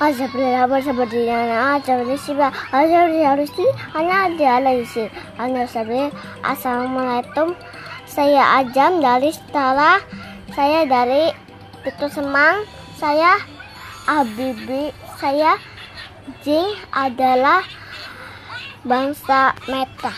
Alhamdulillah di Alhamdulillah Alhamdulillah Alhamdulillah asal Assalamualaikum Saya Ajam dari setelah Saya dari Pitu Semang. Saya Abibi. Saya Jing adalah bangsa Meta.